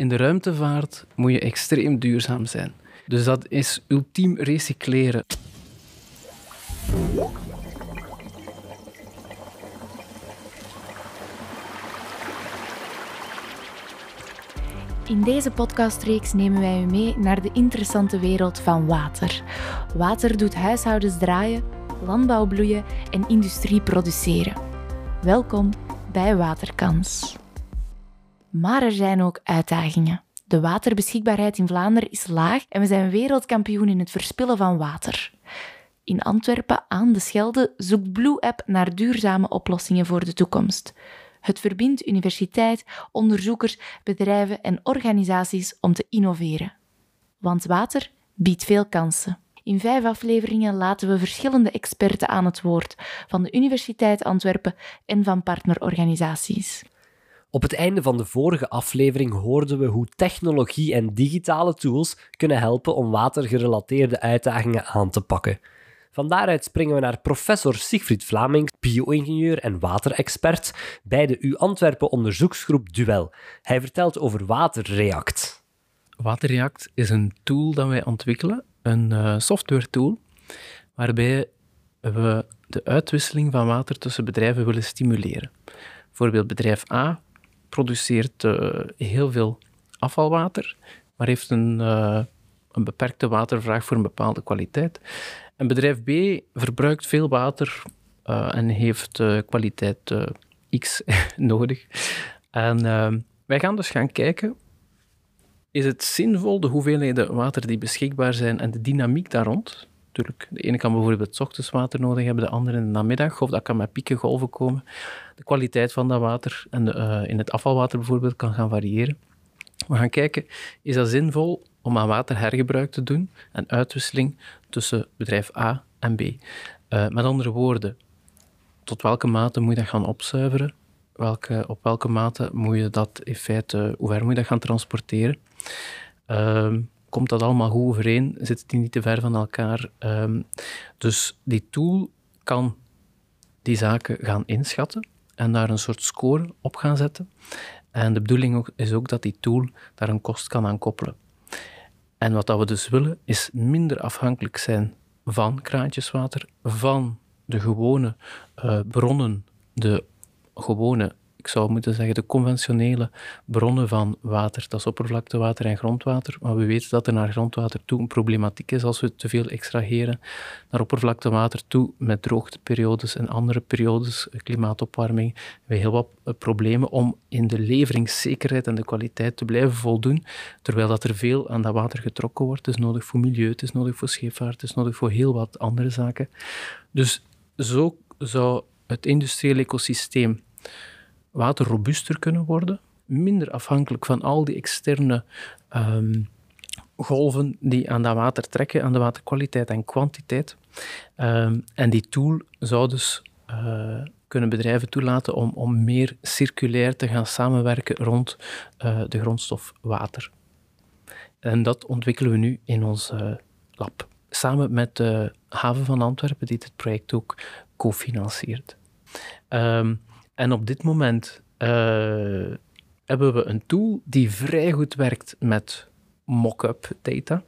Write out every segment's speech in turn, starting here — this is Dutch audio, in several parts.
in de ruimtevaart moet je extreem duurzaam zijn. Dus dat is ultiem recycleren. In deze podcastreeks nemen wij u mee naar de interessante wereld van water. Water doet huishoudens draaien, landbouw bloeien en industrie produceren. Welkom bij Waterkans. Maar er zijn ook uitdagingen. De waterbeschikbaarheid in Vlaanderen is laag en we zijn wereldkampioen in het verspillen van water. In Antwerpen aan de Schelde zoekt Blue App naar duurzame oplossingen voor de toekomst. Het verbindt universiteit, onderzoekers, bedrijven en organisaties om te innoveren. Want water biedt veel kansen. In vijf afleveringen laten we verschillende experten aan het woord, van de Universiteit Antwerpen en van partnerorganisaties. Op het einde van de vorige aflevering hoorden we hoe technologie en digitale tools kunnen helpen om watergerelateerde uitdagingen aan te pakken. Van daaruit springen we naar professor Siegfried Vlaming, bio-ingenieur en waterexpert bij de U Antwerpen onderzoeksgroep Duel. Hij vertelt over Waterreact. Waterreact is een tool dat wij ontwikkelen, een uh, software tool, waarbij we de uitwisseling van water tussen bedrijven willen stimuleren. Bijvoorbeeld bedrijf A produceert uh, heel veel afvalwater, maar heeft een, uh, een beperkte watervraag voor een bepaalde kwaliteit. En bedrijf B verbruikt veel water uh, en heeft kwaliteit X nodig. En wij gaan dus gaan kijken, is het zinvol de hoeveelheden water die beschikbaar zijn en de dynamiek daar rond, de ene kan bijvoorbeeld s ochtends water nodig hebben, de andere in de namiddag, of dat kan met pieken golven komen. De kwaliteit van dat water en de, uh, in het afvalwater bijvoorbeeld kan gaan variëren. We gaan kijken, is dat zinvol om aan waterhergebruik te doen en uitwisseling tussen bedrijf A en B? Uh, met andere woorden, tot welke mate moet je dat gaan opzuiveren? Welke, op welke mate moet je dat in feite, hoe ver moet je dat gaan transporteren? Uh, komt dat allemaal goed overeen? Zitten die niet te ver van elkaar? Um, dus die tool kan die zaken gaan inschatten en daar een soort score op gaan zetten. En de bedoeling is ook dat die tool daar een kost kan aan koppelen. En wat dat we dus willen, is minder afhankelijk zijn van kraantjeswater, van de gewone uh, bronnen, de gewone ik zou moeten zeggen, de conventionele bronnen van water. Dat is oppervlaktewater en grondwater. Maar we weten dat er naar grondwater toe een problematiek is als we te veel extraheren. Naar oppervlaktewater toe met droogteperiodes en andere periodes, klimaatopwarming, we heel wat eh, problemen om in de leveringszekerheid en de kwaliteit te blijven voldoen. Terwijl dat er veel aan dat water getrokken wordt. Het is nodig voor milieu, het is nodig voor scheepvaart, het is nodig voor heel wat andere zaken. Dus zo zou het industriële ecosysteem waterrobuuster kunnen worden, minder afhankelijk van al die externe um, golven die aan dat water trekken, aan de waterkwaliteit en kwantiteit. Um, en die tool zou dus uh, kunnen bedrijven toelaten om, om meer circulair te gaan samenwerken rond uh, de grondstof water. En dat ontwikkelen we nu in ons uh, lab. Samen met de haven van Antwerpen, die dit project ook cofinanciert. Um, en op dit moment uh, hebben we een tool die vrij goed werkt met mock-up data.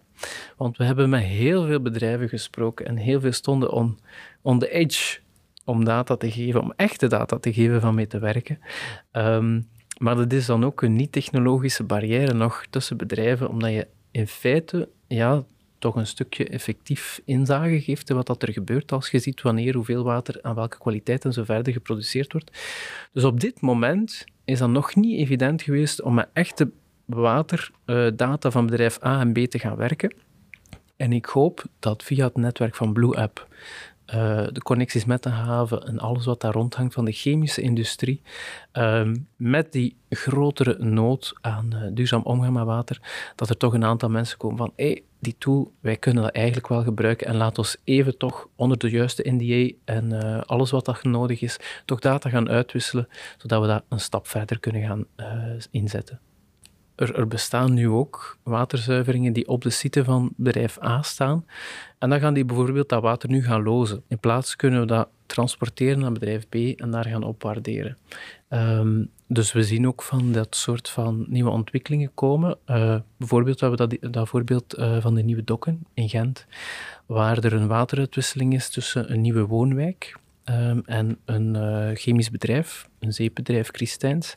Want we hebben met heel veel bedrijven gesproken en heel veel stonden on, on the edge om data te geven, om echte data te geven van mee te werken. Um, maar dat is dan ook een niet-technologische barrière nog tussen bedrijven, omdat je in feite ja, toch een stukje effectief inzage geeft in wat dat er gebeurt als je ziet wanneer, hoeveel water, aan welke kwaliteit en zo verder geproduceerd wordt. Dus op dit moment is dat nog niet evident geweest om met echte waterdata van bedrijf A en B te gaan werken. En ik hoop dat via het netwerk van Blue App uh, de connecties met de haven en alles wat daar rondhangt van de chemische industrie, uh, met die grotere nood aan uh, duurzaam omgaan met water, dat er toch een aantal mensen komen van hey, die tool, wij kunnen dat eigenlijk wel gebruiken en laat ons even toch onder de juiste NDA en uh, alles wat dat nodig is, toch data gaan uitwisselen, zodat we dat een stap verder kunnen gaan inzetten. Er, er, bestaan nu ook waterzuiveringen die op de site van bedrijf A staan. En dan gaan die bijvoorbeeld dat water nu gaan lozen. In plaats kunnen we dat transporteren naar bedrijf B en daar gaan opwaarderen. Um, dus we zien ook van dat soort van nieuwe ontwikkelingen komen. Uh, bijvoorbeeld, we hebben dat, dat voorbeeld uh, van de nieuwe dokken in Gent, waar er een wateruitwisseling is tussen een nieuwe woonwijk um, en een uh, chemisch bedrijf, een zeepbedrijf Christijns.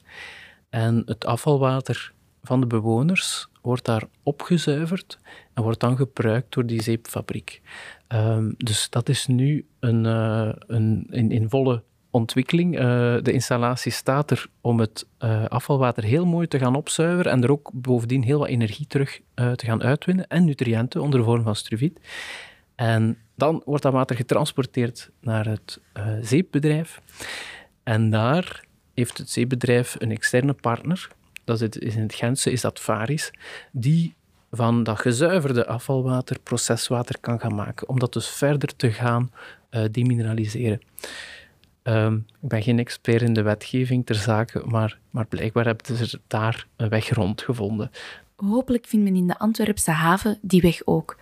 En het afvalwater van de bewoners wordt daar opgezuiverd en wordt dan gebruikt door die zeepfabriek. Um, dus dat is nu een, uh, een in, in, volle ontwikkeling. Uh, de installatie staat er om het uh, afvalwater heel mooi te gaan opzuiveren en er ook bovendien heel wat energie terug te gaan uitwinnen en nutriënten onder de vorm van struviet. En dan wordt dat water getransporteerd naar het zeepbedrijf. En daar heeft het zeepbedrijf een externe partner dat is in het Gentse, is dat Varis, die van dat gezuiverde afvalwater proceswater kan gaan maken, om dat dus verder te gaan uh, demineraliseren. Um, ik ben geen expert in de wetgeving ter zake, maar, maar blijkbaar hebben ze daar een weg rond gevonden. Hopelijk vindt men in de Antwerpse haven die weg ook.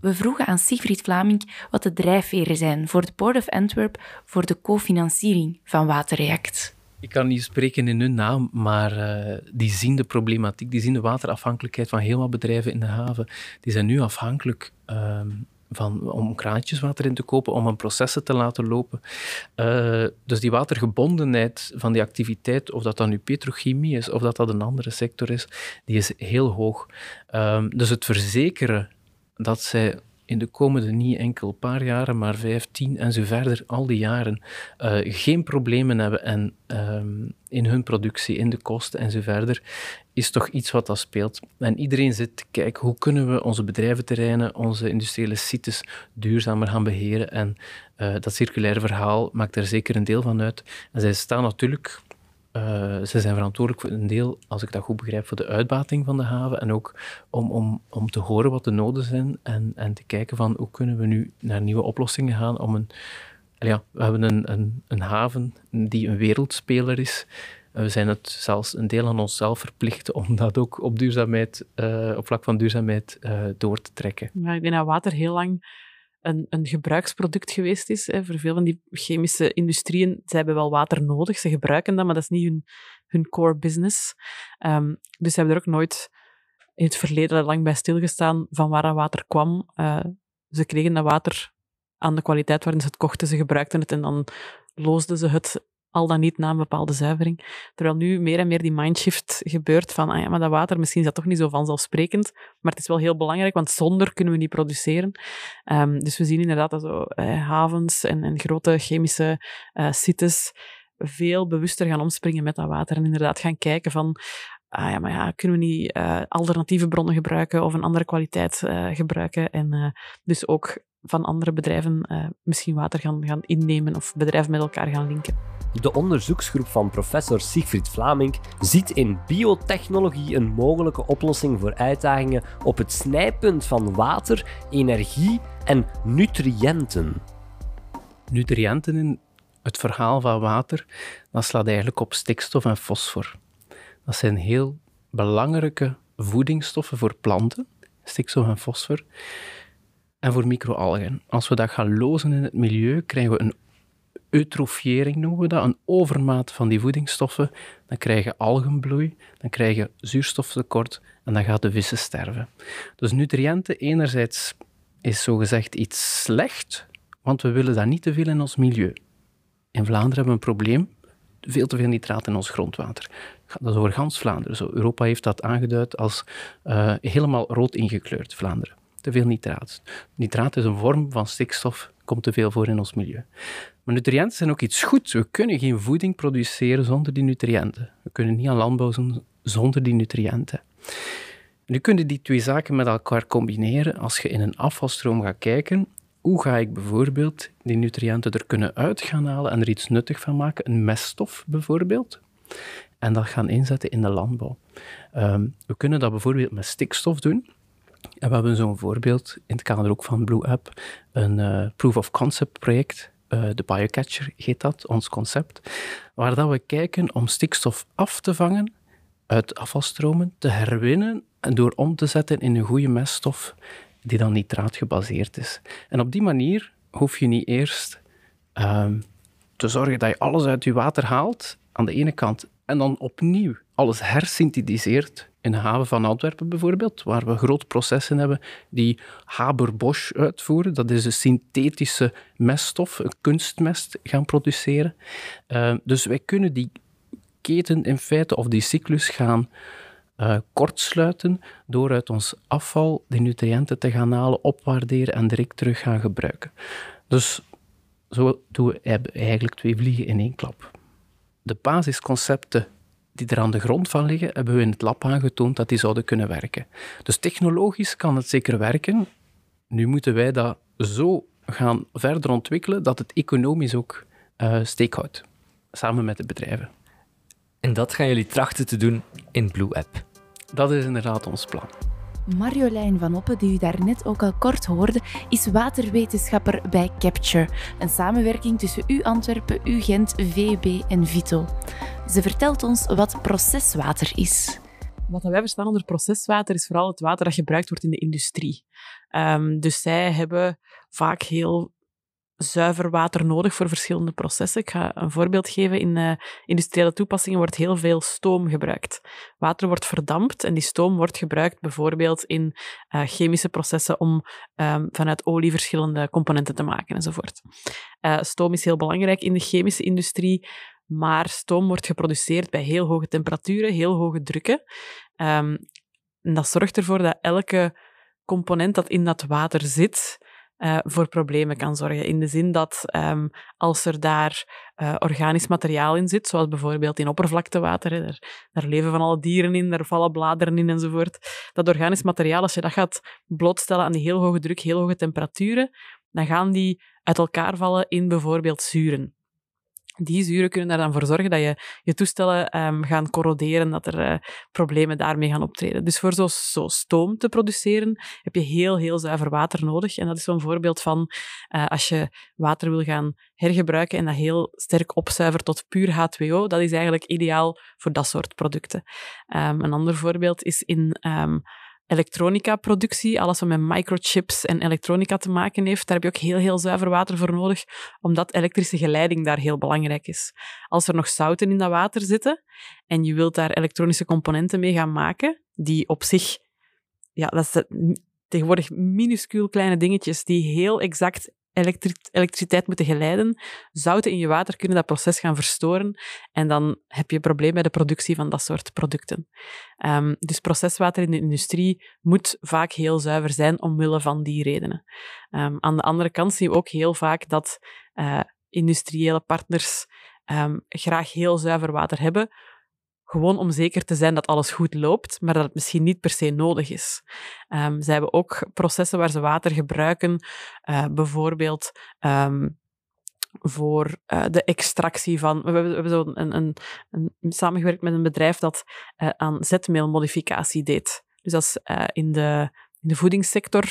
We vroegen aan Siegfried Vlaming wat de drijfveren zijn voor de Port of Antwerp voor de cofinanciering van Waterreact. Ik kan niet spreken in hun naam, maar uh, die zien de problematiek, die zien de waterafhankelijkheid van heel wat bedrijven in de haven. Die zijn nu afhankelijk uh, van, om kraantjeswater in te kopen, om hun processen te laten lopen. Uh, dus die watergebondenheid van die activiteit, of dat dan nu petrochemie is, of dat dat een andere sector is, die is heel hoog. Ehm, dus het verzekeren dat zij in de komende niet enkel paar jaren, maar vijf, tien en zo verder, al die jaren, uh, geen problemen hebben en, um, in hun productie, in de kosten en zo verder, is toch iets wat dat speelt. En iedereen zit te kijken, hoe kunnen we onze bedrijventerreinen, onze industriële sites duurzamer gaan beheren? En uh, dat circulaire verhaal maakt er zeker een deel van uit. En zij staan natuurlijk uh, ze zijn verantwoordelijk voor een deel, als ik dat goed begrijp, voor de uitbating van de haven en ook om, om, om te horen wat de noden zijn en, en te kijken van hoe kunnen we nu naar nieuwe oplossingen gaan om een... Ja, we hebben een, een, een haven die een wereldspeler is. We zijn het zelfs een deel aan onszelf verplicht om dat ook op, duurzaamheid, uh, op vlak van duurzaamheid door te trekken. Ik denk dat water heel lang een, een gebruiksproduct geweest is. Hè. Voor veel van die chemische industrieën, ze hebben wel water nodig, ze gebruiken dat, maar dat is niet hun, hun core business. Um, dus ze hebben er ook nooit in het verleden lang bij stilgestaan van waar dat water kwam. Uh, ze kregen dat water aan de kwaliteit waarin ze het kochten, ze gebruikten het en dan loosden ze het al dan niet na een bepaalde zuivering. Terwijl nu meer en meer die mindshift gebeurt van, ah ja, maar dat water, misschien is dat toch niet zo vanzelfsprekend, maar het is wel heel belangrijk, want zonder kunnen we niet produceren. Um, dus we zien inderdaad dat zo eh, havens en, en, grote chemische uh, sites veel bewuster gaan omspringen met dat water en inderdaad gaan kijken van, ah ja, maar ja, kunnen we niet uh, alternatieve bronnen gebruiken of een andere kwaliteit uh, gebruiken en dus ook van andere bedrijven misschien water gaan, gaan innemen of bedrijven met elkaar gaan linken. De onderzoeksgroep van professor Siegfried Vlaming ziet in biotechnologie een mogelijke oplossing voor uitdagingen op het snijpunt van water, energie en nutriënten. Nutriënten in het verhaal van water, dat slaat eigenlijk op stikstof en fosfor. Dat zijn heel belangrijke voedingsstoffen voor planten, stikstof en fosfor, en voor microalgen. Als we dat gaan lozen in het milieu, krijgen we een eutrofiëring noemen we dat, een overmaat van die voedingsstoffen, dan krijg je algenbloei, dan krijg je zuurstoftekort en dan gaat de vissen sterven. Dus nutriënten enerzijds is zogezegd iets slecht, want we willen dat niet te veel in ons milieu. In Vlaanderen hebben we een probleem, veel te veel nitraat in ons grondwater. Dat is over gans Vlaanderen zo. Europa heeft dat aangeduid als uh, helemaal rood ingekleurd, Vlaanderen. Te veel nitraat. Nitraat is een vorm van stikstof, komt te veel voor in ons milieu. Maar nutriënten zijn ook iets goeds. We kunnen geen voeding produceren zonder die nutriënten. We kunnen niet aan landbouw zonder die nutriënten. Nu kunnen die twee zaken met elkaar combineren. Als je in een afvalstroom gaat kijken, hoe ga ik bijvoorbeeld die nutriënten er kunnen uit gaan halen en er iets nuttig van maken? Een meststof bijvoorbeeld. En dat gaan inzetten in de landbouw. Um, we kunnen dat bijvoorbeeld met stikstof doen. En we hebben zo'n voorbeeld in het kader ook van Blue Up, een uh, proof of concept project uh, de Biocatcher heet dat, ons concept, waar dat we kijken om stikstof af te vangen uit afvalstromen, te herwinnen en door om te zetten in een goede meststof die dan nitraat gebaseerd is. En op die manier hoef je niet eerst ehm, te zorgen dat je alles uit je water haalt, aan de ene kant, en dan opnieuw alles hersynthetiseert in de haven van Antwerpen bijvoorbeeld, waar we grote processen hebben die Haber-Bosch uitvoeren. Dat is een synthetische meststof, een kunstmest gaan produceren. Uh, dus wij kunnen die keten in feite, of die cyclus gaan uh, kortsluiten door uit ons afval de nutriënten te gaan halen, opwaarderen en direct terug gaan gebruiken. Dus zo doen we eigenlijk twee vliegen in één klap. De basisconcepten die er aan de grond van liggen, hebben we in het lab aangetoond dat die zouden kunnen werken. Dus technologisch kan het zeker werken. Nu moeten wij dat zo gaan verder ontwikkelen dat het economisch ook uh, steek houdt, samen met de bedrijven. En dat gaan jullie trachten te doen in Blue App. Dat is inderdaad ons plan. Marjolein van Oppen, die u daarnet ook al kort hoorde, is waterwetenschapper bij Capture, een samenwerking tussen U Antwerpen, U Gent, VB en Vito. Ze vertelt ons wat proceswater is. Wat wij verstaan onder proceswater is vooral het water dat gebruikt wordt in de industrie. Um, dus zij hebben vaak heel zuiver water nodig voor verschillende processen. Ik ga een voorbeeld geven. In uh, industriële toepassingen wordt heel veel stoom gebruikt. Water wordt verdampt en die stoom wordt gebruikt bijvoorbeeld in uh, chemische processen om um, vanuit olie verschillende componenten te maken enzovoort. Uh, stoom is heel belangrijk in de chemische industrie, maar stoom wordt geproduceerd bij heel hoge temperaturen, heel hoge drukken. Um, en dat zorgt ervoor dat elke component dat in dat water zit, uh, voor problemen kan zorgen. In de zin dat um, als er daar uh, organisch materiaal in zit, zoals bijvoorbeeld in oppervlaktewater, daar, daar, leven van alle dieren in, daar vallen bladeren in enzovoort. Dat organisch materiaal, als je dat gaat blootstellen aan die heel hoge druk, heel hoge temperaturen, dan gaan die uit elkaar vallen in bijvoorbeeld zuren die zuren kunnen er dan voor zorgen dat je je toestellen um, gaan corroderen, dat er uh, problemen daarmee gaan optreden. Dus voor zo, zo, stoom te produceren heb je heel, heel zuiver water nodig. En dat is zo'n voorbeeld van uh, als je water wil gaan hergebruiken en dat heel sterk opzuivert tot puur H2O, dat is eigenlijk ideaal voor dat soort producten. Um, een ander voorbeeld is in um, elektronica-productie, alles wat met microchips en elektronica te maken heeft, daar heb je ook heel, heel zuiver water voor nodig, omdat elektrische geleiding daar heel belangrijk is. Als er nog zouten in dat water zitten en je wilt daar elektronische componenten mee gaan maken, die op zich, ja, dat is tegenwoordig minuscuul kleine dingetjes die heel exact elektriciteit moeten geleiden. Zouten in je water kunnen dat proces gaan verstoren en dan heb je een probleem bij de productie van dat soort producten. Um, dus proceswater in de industrie moet vaak heel zuiver zijn omwille van die redenen. Um, aan de andere kant zien we ook heel vaak dat uh, industriële partners um, graag heel zuiver water hebben, gewoon om zeker te zijn dat alles goed loopt, maar dat het misschien niet per se nodig is. Um, zij hebben ook processen waar ze water gebruiken, uh, bijvoorbeeld um, voor uh, de extractie van. We hebben, zo een, een, een, samengewerkt met een bedrijf dat uh, aan zetmeelmodificatie deed. Dus dat is in de in de voedingssector.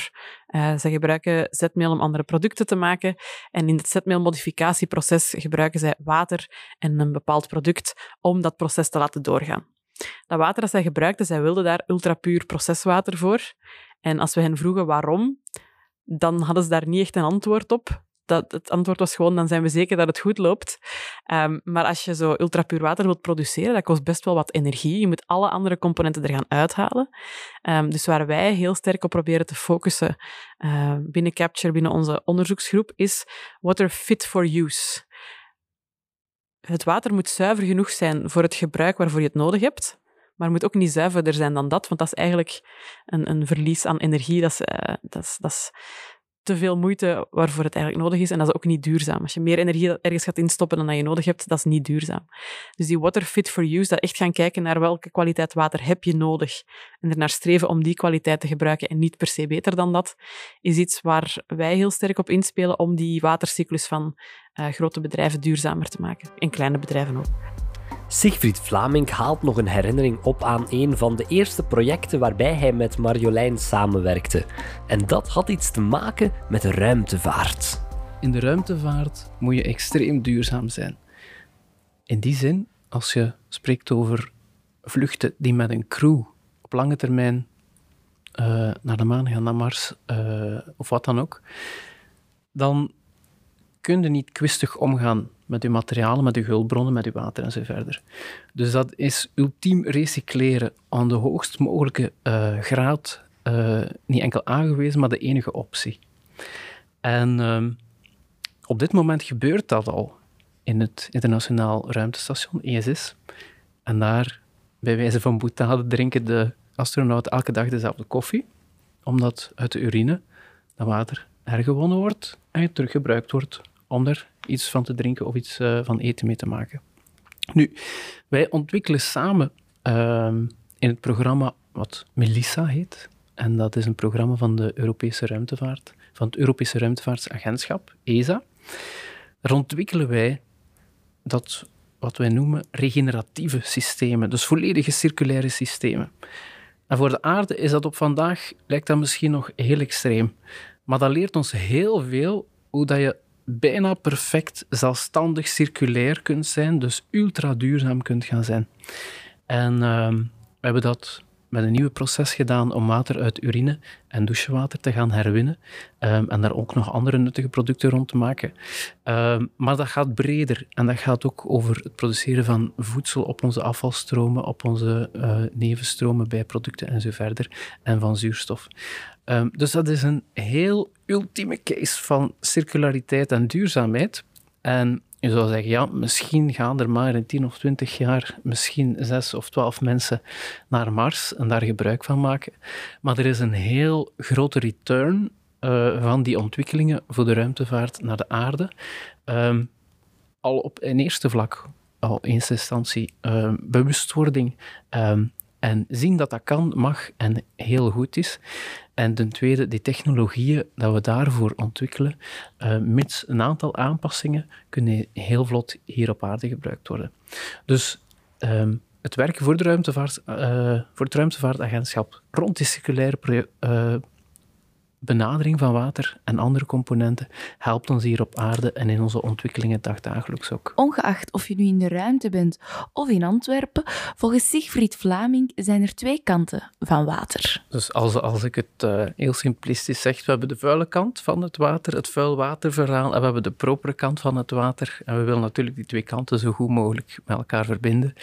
Uh, ze gebruiken zetmeel om andere producten te maken. En in het zetmeelmodificatieproces gebruiken zij water en een bepaald product om dat proces te laten doorgaan. Dat water dat zij gebruikten, zij wilden daar ultrapuur proceswater voor. En als we hen vroegen waarom, dan hadden ze daar niet echt een antwoord op dat, het antwoord was gewoon, dan zijn we zeker dat het goed loopt. Um, maar als je zo ultrapuur water wilt produceren, dat kost best wel wat energie. Je moet alle andere componenten er gaan uithalen. Um, dus waar wij heel sterk op proberen te focussen uh, binnen Capture, binnen onze onderzoeksgroep, is water fit for use. Het water moet zuiver genoeg zijn voor het gebruik waarvoor je het nodig hebt maar moet ook niet zuiverder zijn dan dat, want dat is eigenlijk een, een verlies aan energie. Dat uh, dat is, dat is te veel moeite waarvoor het eigenlijk nodig is. En dat is ook niet duurzaam. Als je meer energie ergens gaat instoppen dan dat je nodig hebt, dat is niet duurzaam. Dus die water fit for use, dat echt gaan kijken naar welke kwaliteit water heb je nodig en er naar streven om die kwaliteit te gebruiken en niet per se beter dan dat, is iets waar wij heel sterk op inspelen om die watercyclus van uh, grote bedrijven duurzamer te maken. En kleine bedrijven ook. Siegfried Vlaming haalt nog een herinnering op aan een van de eerste projecten waarbij hij met Marjolein samenwerkte. En dat had iets te maken met de ruimtevaart. In de ruimtevaart moet je extreem duurzaam zijn. In die zin, als je spreekt over vluchten die met een crew op lange termijn uh, naar de maan gaan, naar Mars uh, of wat dan ook, dan kun je niet kwistig omgaan met je materialen, met je hulpbronnen, met je water en zo verder. Dus dat is ultiem recycleren aan de hoogst mogelijke uh, graad, uh, niet enkel aangewezen, maar de enige optie. En uh, op dit moment gebeurt dat al in het internationaal ruimtestation ISS. En daar, bij wijze van boetade, drinken de astronauten elke dag dezelfde koffie, omdat uit de urine dat water hergewonnen wordt en teruggebruikt wordt om er iets van te drinken of iets uh, van eten mee te maken. Nu, wij ontwikkelen samen uh, in het programma wat Melissa heet. En dat is een programma van de Europese ruimtevaart, van het Europese Ruimtevaartsagentschap, ESA. Daar ontwikkelen wij dat wat wij noemen regeneratieve systemen, dus volledige circulaire systemen. En voor de aarde is dat op vandaag, lijkt dat misschien nog heel extreem. Maar dat leert ons heel veel hoe dat je bijna perfect zelfstandig circulair kunt zijn, dus ultra duurzaam kunt gaan zijn. En uh, we hebben dat met een nieuw proces gedaan om water uit urine en douchewater te gaan herwinnen. Um, en daar ook nog andere nuttige producten rond te maken. Um, maar dat gaat breder en dat gaat ook over het produceren van voedsel op onze afvalstromen, op onze uh, nevenstromen, bijproducten en zo verder. En van zuurstof. Dus dat is een heel ultieme case van circulariteit en duurzaamheid. En je zou zeggen, ja, misschien gaan er maar in 10 of 20 jaar misschien 6 of 12 mensen naar Mars en daar gebruik van maken. Maar er is een heel grote return uh, van die ontwikkelingen voor de ruimtevaart naar de aarde. Um, al op een eerste vlak, al in eerste instantie, um, bewustwording. Um, en zien dat dat kan, mag en heel goed is. En ten tweede, die technologieën dat we daarvoor ontwikkelen, uh, mits een aantal aanpassingen, kunnen heel vlot hier op aarde gebruikt worden. Dus um, het werken voor, de ruimtevaart, uh, voor het ruimtevaartagentschap rond die circulaire uh, benadering van water en andere componenten helpt ons hier op aarde en in onze ontwikkelingen dagdagelijks ook. Ongeacht of je nu in de ruimte bent of in Antwerpen, volgens Siegfried Vlaming zijn er twee kanten van water. Dus als, als ik het uh, heel simplistisch zeg, we hebben de vuile kant van het water, het vuilwaterverhaal, en we hebben de propere kant van het water. En we willen natuurlijk die twee kanten zo goed mogelijk met elkaar verbinden.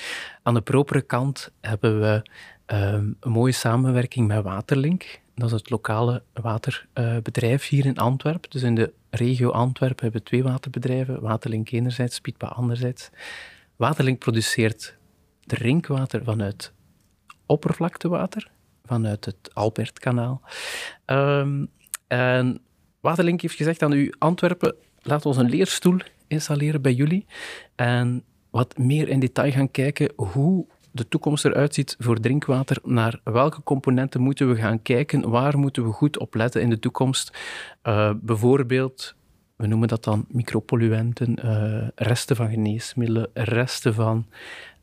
Aan de propere kant hebben we um, een mooie samenwerking met Waterlink. Dat is het lokale waterbedrijf hier in Antwerpen. Dus in de regio Antwerpen hebben we twee waterbedrijven. Waterlink enerzijds, Pietpa anderzijds. Waterlink produceert drinkwater vanuit oppervlaktewater, vanuit het Albertkanaal. Um, en Waterlink heeft gezegd aan u, Antwerpen, laat ons een leerstoel installeren bij jullie. En wat meer in detail gaan kijken hoe de toekomst eruit ziet voor drinkwater, naar welke componenten moeten we gaan kijken, waar moeten we goed op letten in de toekomst. Uh, bijvoorbeeld, we noemen dat dan micropolluenten, uh, resten van geneesmiddelen, resten van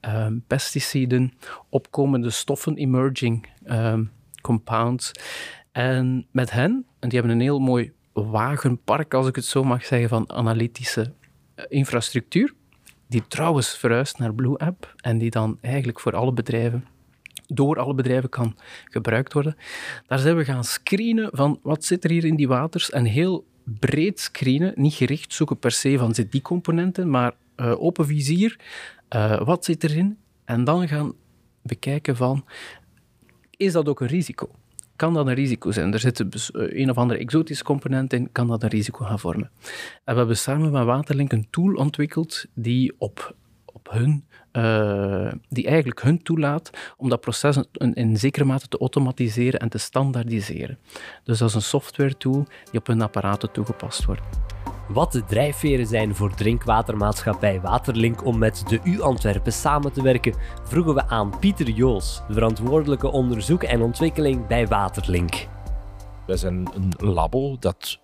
uh, pesticiden, opkomende stoffen, emerging compounds. En met hen, en die hebben een heel mooi wagenpark, als ik het zo mag zeggen, van analytische infrastructuur die trouwens verhuist naar Blue App en die dan eigenlijk voor alle bedrijven, door alle bedrijven kan gebruikt worden. Daar zijn we gaan screenen van wat zit er hier in die waters en heel breed screenen, niet gericht zoeken per se van zit die componenten, maar uh, open vizier, uh, wat zit erin en dan gaan bekijken van is dat ook een risico? Kan dat een risico zijn. Er zit dus, eh, een of andere exotische component in, kan dat een risico gaan vormen. En we hebben samen met Waterlink een tool ontwikkeld die op, op hun uh, die eigenlijk hun toelaat om dat proces in, in zekere mate te automatiseren en te standaardiseren. Dus dat is een software tool die op hun apparaten toegepast wordt. Wat de drijfveren zijn voor drinkwatermaatschappij Waterlink om met de U Antwerpen samen te werken, vroegen we aan Pieter Joos, de verantwoordelijke onderzoek en ontwikkeling bij Waterlink. Wij zijn een labo dat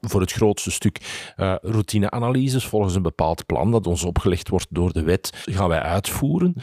voor het grootste stuk uh, routineanalyses volgens een bepaald plan dat ons opgelegd wordt door de wet, gaan wij uitvoeren.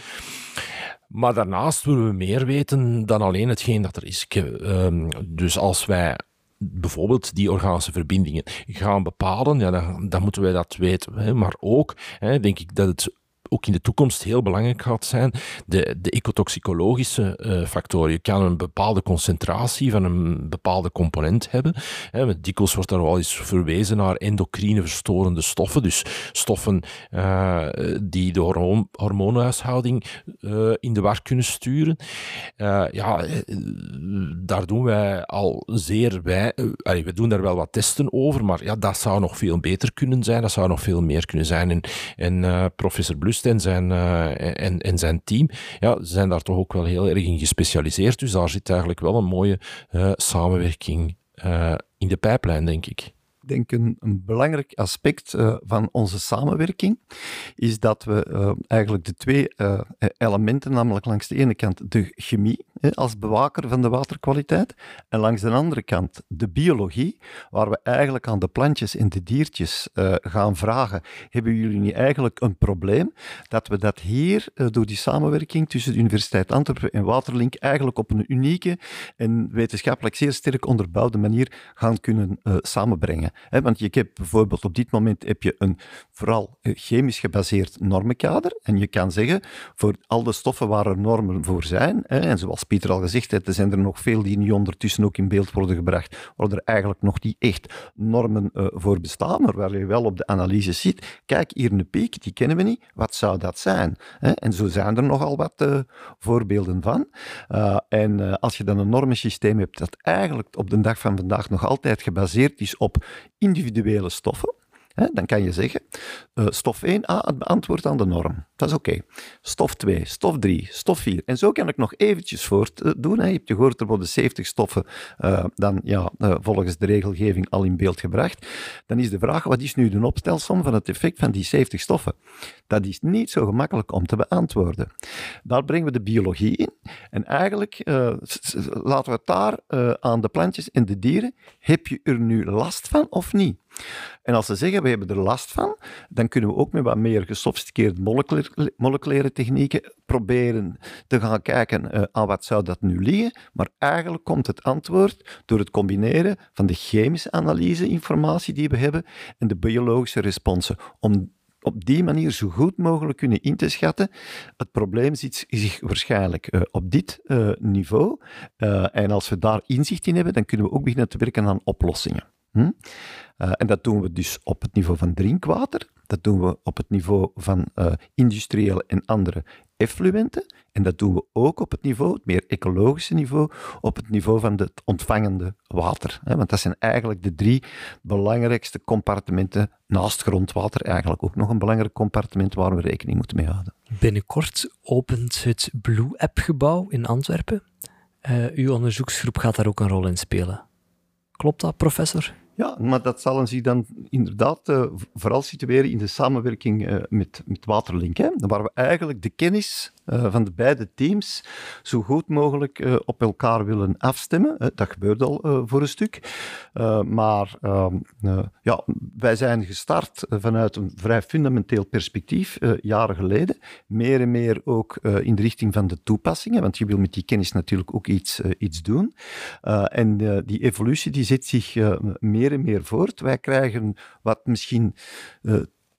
Maar daarnaast willen we meer weten dan alleen hetgeen dat er is. Uh, dus als wij bijvoorbeeld die organische verbindingen gaan bepalen, ja, dan, dan moeten wij dat weten. Hè. Maar ook hè, denk ik dat het ook in de toekomst heel belangrijk gaat zijn, de, de ecotoxicologische uh, factoren. Je kan een bepaalde concentratie van een bepaalde component hebben. Hè, dikwijls wordt daar wel eens verwezen naar endocrine verstorende stoffen, dus stoffen uh, die de hormoon, hormoonhuishouding uh, in de war kunnen sturen. ja, daar doen wij al zeer wij, we doen daar wel wat testen over, maar ja, dat zou nog veel beter kunnen zijn, dat zou nog veel meer kunnen zijn. En, en professor En zijn, en, en zijn team, ja, zijn daar toch ook wel heel erg in gespecialiseerd, dus daar zit eigenlijk wel een mooie samenwerking in de pijplijn, denk ik denk een, belangrijk aspect uh, van onze samenwerking is dat we uh, eigenlijk de twee uh, elementen, namelijk langs de ene kant de chemie als bewaker van de waterkwaliteit en langs de andere kant de biologie, waar we eigenlijk aan de plantjes en de diertjes gaan vragen, hebben jullie niet eigenlijk een probleem? Dat we dat hier door die samenwerking tussen de Universiteit Antwerpen en Waterlink eigenlijk op een unieke en wetenschappelijk zeer sterk onderbouwde manier gaan kunnen samenbrengen want je hebt bijvoorbeeld op dit moment heb je een vooral eh, chemisch gebaseerd normenkader. En je kan zeggen, voor al de stoffen waar er normen voor zijn, en zoals Pieter al gezegd heeft, er zijn er nog veel die nu ondertussen ook in beeld worden gebracht, waar er eigenlijk nog niet echt normen uh, voor bestaan, maar waar je wel op de analyse ziet, kijk, hier een piek, die kennen we niet, wat zou dat zijn? En zo zijn er nogal wat uh, voorbeelden van. En als je dan een normensysteem hebt dat eigenlijk op de dag van vandaag nog altijd gebaseerd is op individuele stoffen, dan kan je zeggen, uh, stof 1, ah, het beantwoordt aan de norm. Dat is oké. Stof 2, stof 3, stof 4. En zo kan ik nog eventjes voortdoen. Je hebt gehoord, er worden 70 stoffen uh, dan, ja, uh, volgens de regelgeving al in beeld gebracht. Dan is de vraag, wat is nu de opstelsom van het effect van die 70 stoffen? Dat is niet zo gemakkelijk om te beantwoorden. Daar brengen we de biologie in. En eigenlijk laten we het daar aan de plantjes en de dieren. Heb je er nu last van of niet? En als ze zeggen, we hebben er last van, dan kunnen we ook met wat meer gesofisticeerde moleculaire, technieken proberen te gaan kijken uh, aan wat zou dat nu liggen. Maar eigenlijk komt het antwoord door het combineren van de chemische analyse-informatie die we hebben en de biologische responsen. Om op die manier zo goed mogelijk kunnen in te schatten. Het probleem zit zich waarschijnlijk uh, op dit uh, niveau. en als we daar inzicht in hebben, dan kunnen we ook beginnen te werken aan oplossingen. Hm? Uh, en dat doen we dus op het niveau van drinkwater, dat doen we op het niveau van uh, industriële en andere effluenten, en dat doen we ook op het niveau, het meer ecologische niveau, op het niveau van het ontvangende water. Hè? Want dat zijn eigenlijk de drie belangrijkste compartimenten naast grondwater, eigenlijk ook nog een belangrijk compartiment waar we rekening moeten mee houden. Binnenkort opent het Blue App-gebouw in Antwerpen. Uh, uw onderzoeksgroep gaat daar ook een rol in spelen. Klopt dat, professor? Ja, maar dat zal zich dan inderdaad uh, vooral situeren in de samenwerking uh, met, met Waterlink. Hè, waar we eigenlijk de kennis uh, van de beide teams zo goed mogelijk op elkaar willen afstemmen. dat gebeurt al voor een stuk. maar ehm, ja, wij zijn gestart vanuit een vrij fundamenteel perspectief jaren geleden. Meer en meer ook in de richting van de toepassingen, want je wil met die kennis natuurlijk ook iets, iets doen. en die evolutie die zet zich meer en meer voort. Wij krijgen wat misschien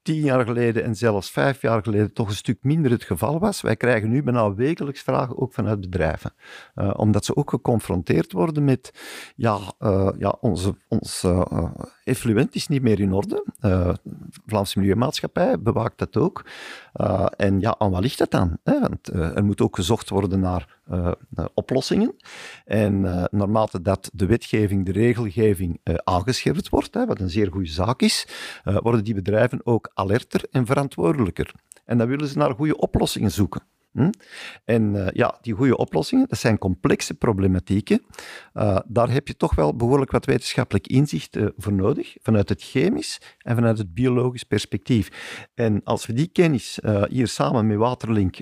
tien jaar geleden en zelfs vijf jaar geleden toch een stuk minder het geval was. Wij krijgen nu bijna wekelijks vragen ook vanuit bedrijven. Uh, omdat ze ook geconfronteerd worden met, ja, uh, ja onze, ons uh, effluent is niet meer in orde. Vlaamse Milieumaatschappij bewaakt dat ook. en ja, aan wat ligt dat dan? Hè? Want er moet ook gezocht worden naar oplossingen. En naarmate dat de wetgeving, de regelgeving aangescherpt wordt, hè, wat een zeer goede zaak is, worden die bedrijven ook alerter en verantwoordelijker. En dan willen ze naar goede oplossingen zoeken. Hm? En uh, ja, die goede oplossingen, dat zijn complexe problematieken. Uh, daar heb je toch wel behoorlijk wat wetenschappelijk inzicht uh, voor nodig, vanuit het chemisch en vanuit het biologisch perspectief. En als we die kennis hier samen met Waterlink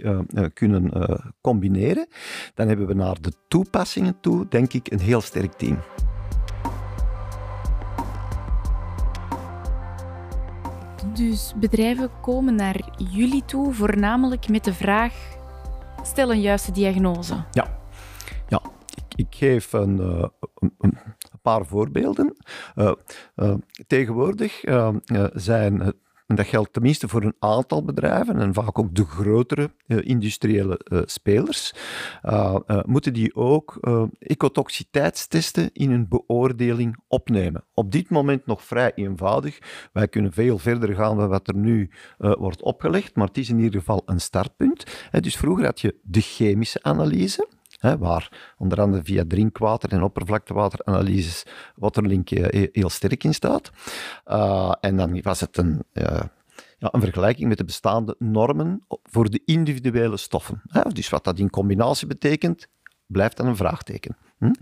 kunnen combineren, dan hebben we naar de toepassingen toe, denk ik, een heel sterk team. Dus bedrijven komen naar jullie toe voornamelijk met de vraag: stel een juiste diagnose. Ja, ja. Ik, geef een, uh, een, een, paar voorbeelden. Uh, uh, tegenwoordig zijn en dat geldt tenminste voor een aantal bedrijven en vaak ook de grotere uh, industriële uh, spelers, uh, moeten die ook ecotoxiteitstesten in hun beoordeling opnemen. Op dit moment nog vrij eenvoudig. Wij kunnen veel verder gaan dan wat er nu wordt opgelegd, maar het is in ieder geval een startpunt. dus vroeger had je de chemische analyse, Hè, waar onder andere via drinkwater- en oppervlaktewateranalyses Waterlink heel sterk in staat. Uh, en dan was het een, uh, ja, een vergelijking met de bestaande normen voor de individuele stoffen. Hè. Dus wat dat in combinatie betekent, blijft dan een vraagteken. Hm?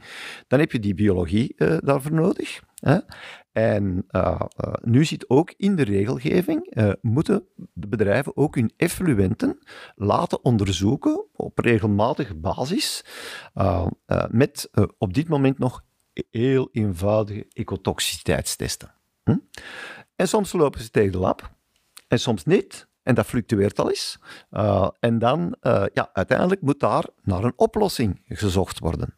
Dan heb je die biologie daarvoor nodig. Hè? En uh, uh, nu zit ook in de regelgeving, uh, moeten de bedrijven ook hun effluenten laten onderzoeken op regelmatige basis, met op dit moment nog heel eenvoudige ecotoxiciteitstesten. Hm? En soms lopen ze tegen de lab, en soms niet. En dat fluctueert al eens. en dan, ja, uiteindelijk moet daar naar een oplossing gezocht worden.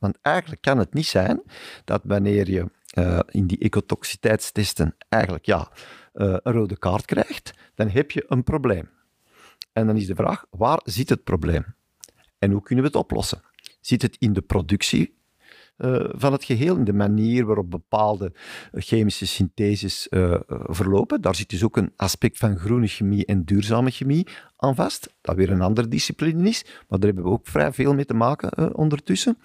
Want eigenlijk kan het niet zijn dat wanneer je uh, in die ecotoxiteitstesten eigenlijk ja, uh, een rode kaart krijgt, dan heb je een probleem. En dan is de vraag, waar zit het probleem? En hoe kunnen we het oplossen? Zit het in de productie uh, van het geheel, in de manier waarop bepaalde chemische syntheses uh, verlopen. Daar zit dus ook een aspect van groene chemie en duurzame chemie aan vast. Dat weer een andere discipline is, maar daar hebben we ook vrij veel mee te maken uh, ondertussen.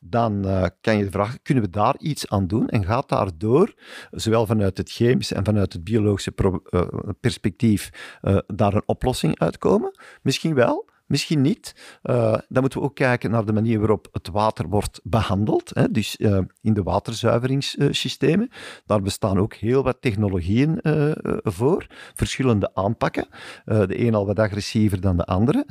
dan kan je vraag, kunnen we daar iets aan doen? En gaat daardoor, zowel vanuit het chemische en vanuit het biologische perspectief, daar een oplossing uitkomen? Misschien wel, Misschien niet. Uh, dan moeten we ook kijken naar de manier waarop het water wordt behandeld. Hè. Dus uh, in de waterzuiveringssystemen. Daar bestaan ook heel wat technologieën uh, voor. Verschillende aanpakken. de een al wat agressiever dan de andere.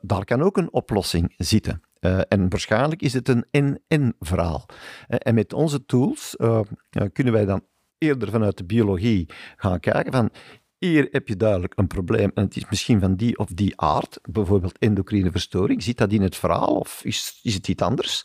daar kan ook een oplossing zitten. En waarschijnlijk is het een en-en verhaal. En met onze tools kunnen wij dan eerder vanuit de biologie gaan kijken van hier heb je duidelijk een probleem en het is misschien van die of die aard, bijvoorbeeld endocrine verstoring. Zit dat in het verhaal of is, is het iets anders?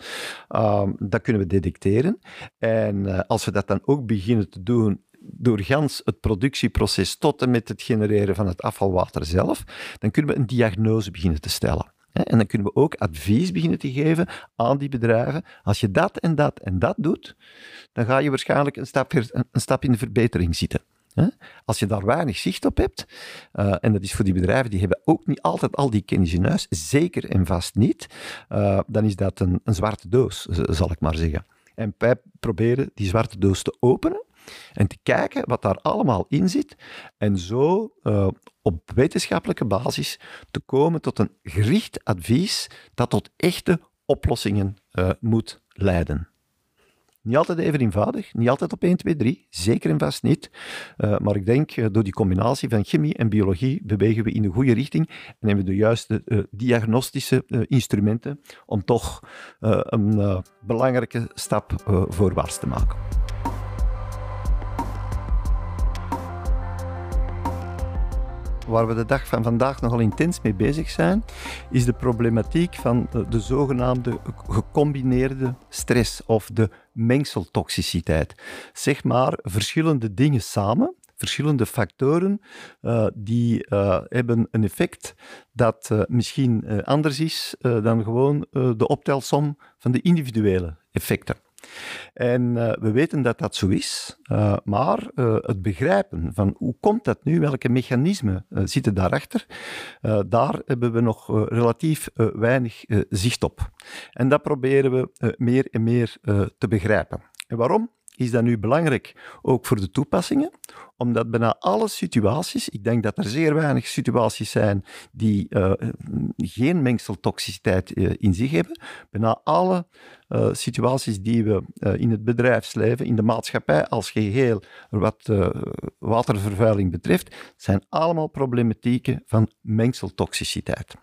Uh, dat kunnen we detecteren. En uh, als we dat dan ook beginnen te doen door gans het productieproces tot en met het genereren van het afvalwater zelf, dan kunnen we een diagnose beginnen te stellen. En dan kunnen we ook advies beginnen te geven aan die bedrijven. Als je dat en dat en dat doet, dan ga je waarschijnlijk een stap, een stap in de verbetering zitten. Als je daar weinig zicht op hebt, uh, en dat is voor die bedrijven, die hebben ook niet altijd al die kennis in huis, zeker en vast niet, uh, dan is dat een, een zwarte doos, zal ik maar zeggen. En wij proberen die zwarte doos te openen en te kijken wat daar allemaal in zit en zo uh, op wetenschappelijke basis te komen tot een gericht advies dat tot echte oplossingen moet leiden. Niet altijd even eenvoudig, niet altijd op 1, 2, 3, zeker en vast niet. Uh, maar ik denk, uh, door die combinatie van chemie en biologie bewegen we in de goede richting en hebben we de juiste uh, diagnostische instrumenten om toch een belangrijke stap voorwaarts te maken. Waar we de dag van vandaag nogal intens mee bezig zijn, is de problematiek van de zogenaamde gecombineerde stress of de mengseltoxiciteit. Zeg maar verschillende dingen samen, verschillende factoren, uh, die uh, hebben een effect dat uh, misschien anders is dan gewoon de optelsom van de individuele effecten. En uh, we weten dat dat zo is, uh, maar uh, het begrijpen van hoe komt dat nu, welke mechanismen zitten daarachter, daar hebben we nog relatief weinig zicht op. En dat proberen we meer en meer te begrijpen. En waarom? is dat nu belangrijk ook voor de toepassingen, omdat bijna alle situaties, ik denk dat er zeer weinig situaties zijn die uh, geen mengseltoxiciteit uh, in zich hebben, bijna alle uh, situaties die we in het bedrijfsleven, in de maatschappij als geheel, wat watervervuiling betreft, zijn allemaal problematieken van mengseltoxiciteit.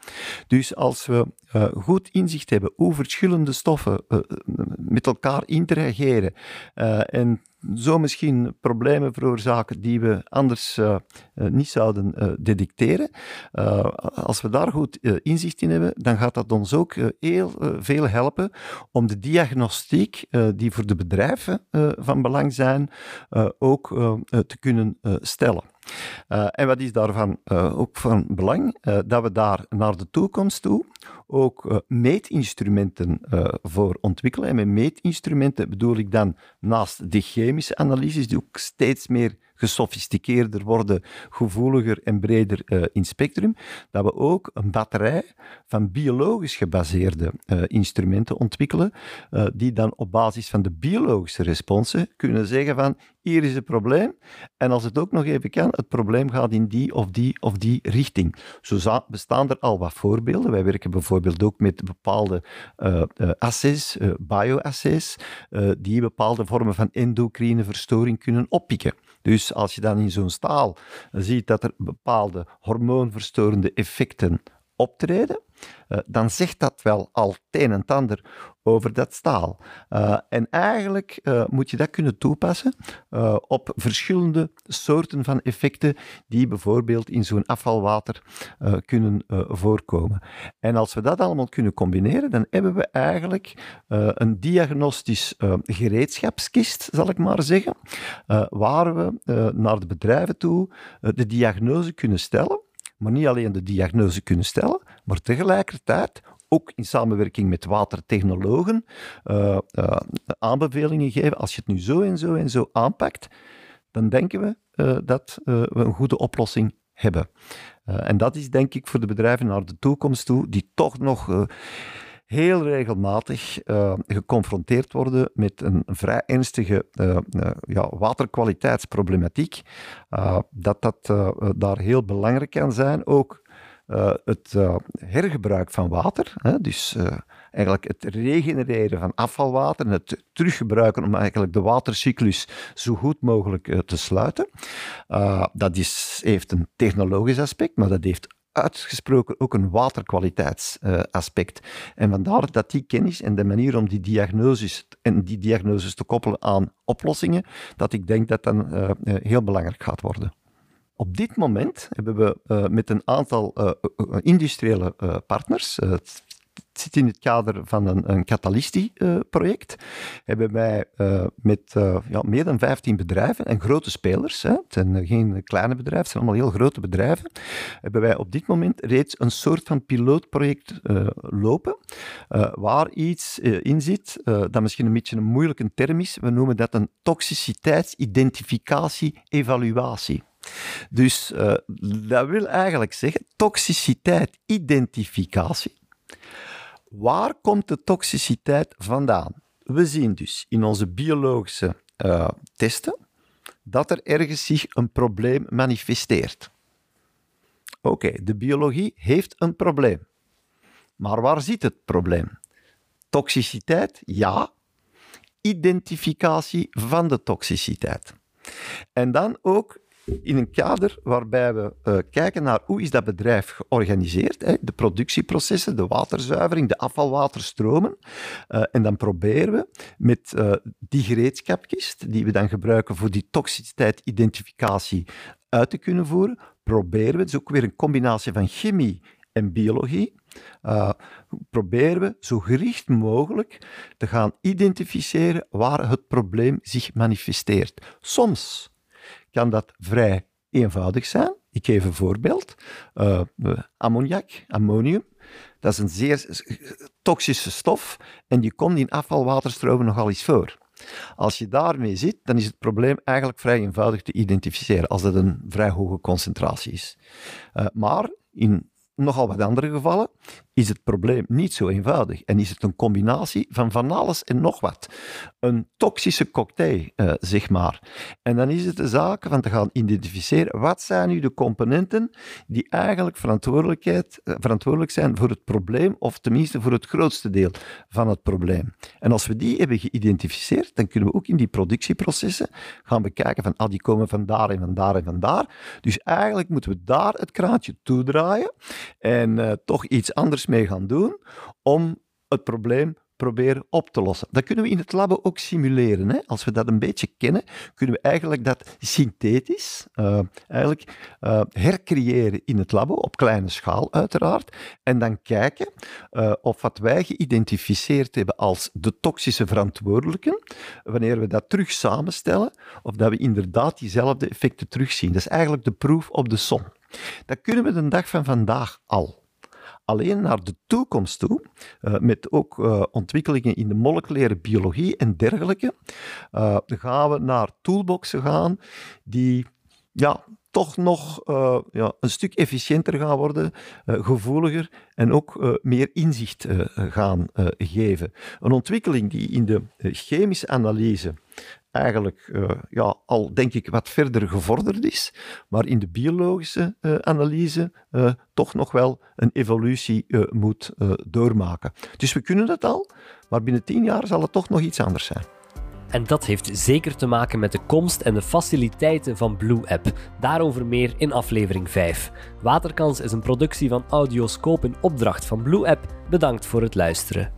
Dus als we goed inzicht hebben hoe verschillende stoffen met elkaar interageren en zo misschien problemen veroorzaken die we anders uh, niet zouden uh, detecteren. als we daar goed inzicht in hebben, dan gaat dat ons ook heel veel helpen om de diagnostiek die voor de bedrijven van belang zijn, ook te kunnen stellen. Uh, en wat is daarvan uh, ook van belang? Uh, dat we daar naar de toekomst toe ook meetinstrumenten voor ontwikkelen. En met meetinstrumenten bedoel ik dan naast de chemische analyses, die ook steeds meer gesofisticeerder worden, gevoeliger en breder uh, in spectrum, dat we ook een batterij van biologisch gebaseerde uh, instrumenten ontwikkelen, uh, die dan op basis van de biologische responsen kunnen zeggen van hier is het probleem en als het ook nog even kan, het probleem gaat in die of die of die richting. Zo bestaan er al wat voorbeelden. Wij werken bijvoorbeeld ook met bepaalde assays, bioassays, die bepaalde vormen van endocrine verstoring kunnen oppikken. Dus als je dan in zo'n staal ziet dat er bepaalde hormoonverstorende effecten optreden, uh, dan zegt dat wel al het een en ander over dat staal. Uh, en eigenlijk uh, moet je dat kunnen toepassen op verschillende soorten van effecten die bijvoorbeeld in zo'n afvalwater kunnen voorkomen. En als we dat allemaal kunnen combineren, dan hebben we eigenlijk een diagnostisch gereedschapskist, zal ik maar zeggen, waar we naar de bedrijven toe de diagnose kunnen stellen maar niet alleen de diagnose kunnen stellen, maar tegelijkertijd ook in samenwerking met watertechnologen uh, aanbevelingen geven. Als je het nu zo en zo en zo aanpakt, dan denken we uh, dat we een goede oplossing hebben. en dat is denk ik voor de bedrijven naar de toekomst toe, die toch nog heel regelmatig uh, geconfronteerd worden met een vrij ernstige uh, uh, ja, waterkwaliteitsproblematiek. dat dat daar heel belangrijk kan zijn. Ook het hergebruik van water, hè, dus eigenlijk het regenereren van afvalwater en het teruggebruiken om eigenlijk de watercyclus zo goed mogelijk te sluiten. dat is, heeft een technologisch aspect, maar dat heeft uitgesproken ook een waterkwaliteitsaspect. En vandaar dat die kennis en de manier om die diagnoses en die diagnoses te koppelen aan oplossingen, dat ik denk dat dan uh, heel belangrijk gaat worden. Op dit moment hebben we uh, met een aantal industriële partners, het zit in het kader van een, een Catalysti-project. hebben wij uh, met uh, ja, meer dan 15 bedrijven en grote spelers, hè, het zijn geen kleine bedrijven, het zijn allemaal heel grote bedrijven, hebben wij op dit moment reeds een soort van pilootproject lopen, waar iets in zit dat misschien een beetje een moeilijke term is. We noemen dat een toxiciteitsidentificatie-evaluatie. Dus dat wil eigenlijk zeggen toxiciteit-identificatie Waar komt de toxiciteit vandaan? We zien dus in onze biologische uh, testen dat er ergens zich een probleem manifesteert. Oké, de biologie heeft een probleem. Maar waar zit het probleem? Toxiciteit, ja. Identificatie van de toxiciteit. En dan ook in een kader waarbij we uh, kijken naar hoe is dat bedrijf georganiseerd, hè, de productieprocessen, de waterzuivering, de afvalwaterstromen. Uh, en dan proberen we met uh, die gereedschapkist, die we dan gebruiken voor die toxiciteit-identificatie uit te kunnen voeren, proberen we, is ook weer een combinatie van chemie en biologie, proberen we zo gericht mogelijk te gaan identificeren waar het probleem zich manifesteert. Soms kan dat vrij eenvoudig zijn. Ik geef een voorbeeld. Uh, ammoniak, ammonium, dat is een zeer toxische stof en die komt in afvalwaterstromen nogal eens voor. Als je daarmee zit, dan is het probleem eigenlijk vrij eenvoudig te identificeren, als dat een vrij hoge concentratie is. Uh, maar in nogal wat andere gevallen is het probleem niet zo eenvoudig en is het een combinatie van van alles en nog wat. Een toxische cocktail, uh, zeg maar. En dan is het de zaak van te gaan identificeren wat zijn nu de componenten die eigenlijk verantwoordelijkheid, uh, verantwoordelijk zijn voor het probleem, of tenminste voor het grootste deel van het probleem. En als we die hebben geïdentificeerd, dan kunnen we ook in die productieprocessen gaan bekijken van ah, die komen van daar en van daar en van daar. Dus eigenlijk moeten we daar het kraantje toedraaien en uh, toch iets anders mee gaan doen om het probleem proberen op te lossen. Dat kunnen we in het labo ook simuleren. Hè? Als we dat een beetje kennen, kunnen we eigenlijk dat synthetisch uh, eigenlijk, uh, hercreëren in het labo, op kleine schaal uiteraard, en dan kijken uh, of wat wij geïdentificeerd hebben als de toxische verantwoordelijken, wanneer we dat terug samenstellen, of dat we inderdaad diezelfde effecten terugzien. Dat is eigenlijk de proef op de som. Dat kunnen we de dag van vandaag al alleen naar de toekomst toe, uh, met ook uh, ontwikkelingen in de moleculaire biologie en dergelijke, uh, gaan we naar toolboxen gaan die ja, toch nog ja, een stuk efficiënter gaan worden, gevoeliger en ook meer inzicht gaan geven. Een ontwikkeling die in de chemische analyse eigenlijk uh, ja, al, denk ik, wat verder gevorderd is, maar in de biologische uh, analyse uh, toch nog wel een evolutie moet doormaken. Dus we kunnen het al, maar binnen tien jaar zal het toch nog iets anders zijn. En dat heeft zeker te maken met de komst en de faciliteiten van Blue App. Daarover meer in aflevering 5. Waterkans is een productie van Audioscope in opdracht van Blue App. Bedankt voor het luisteren.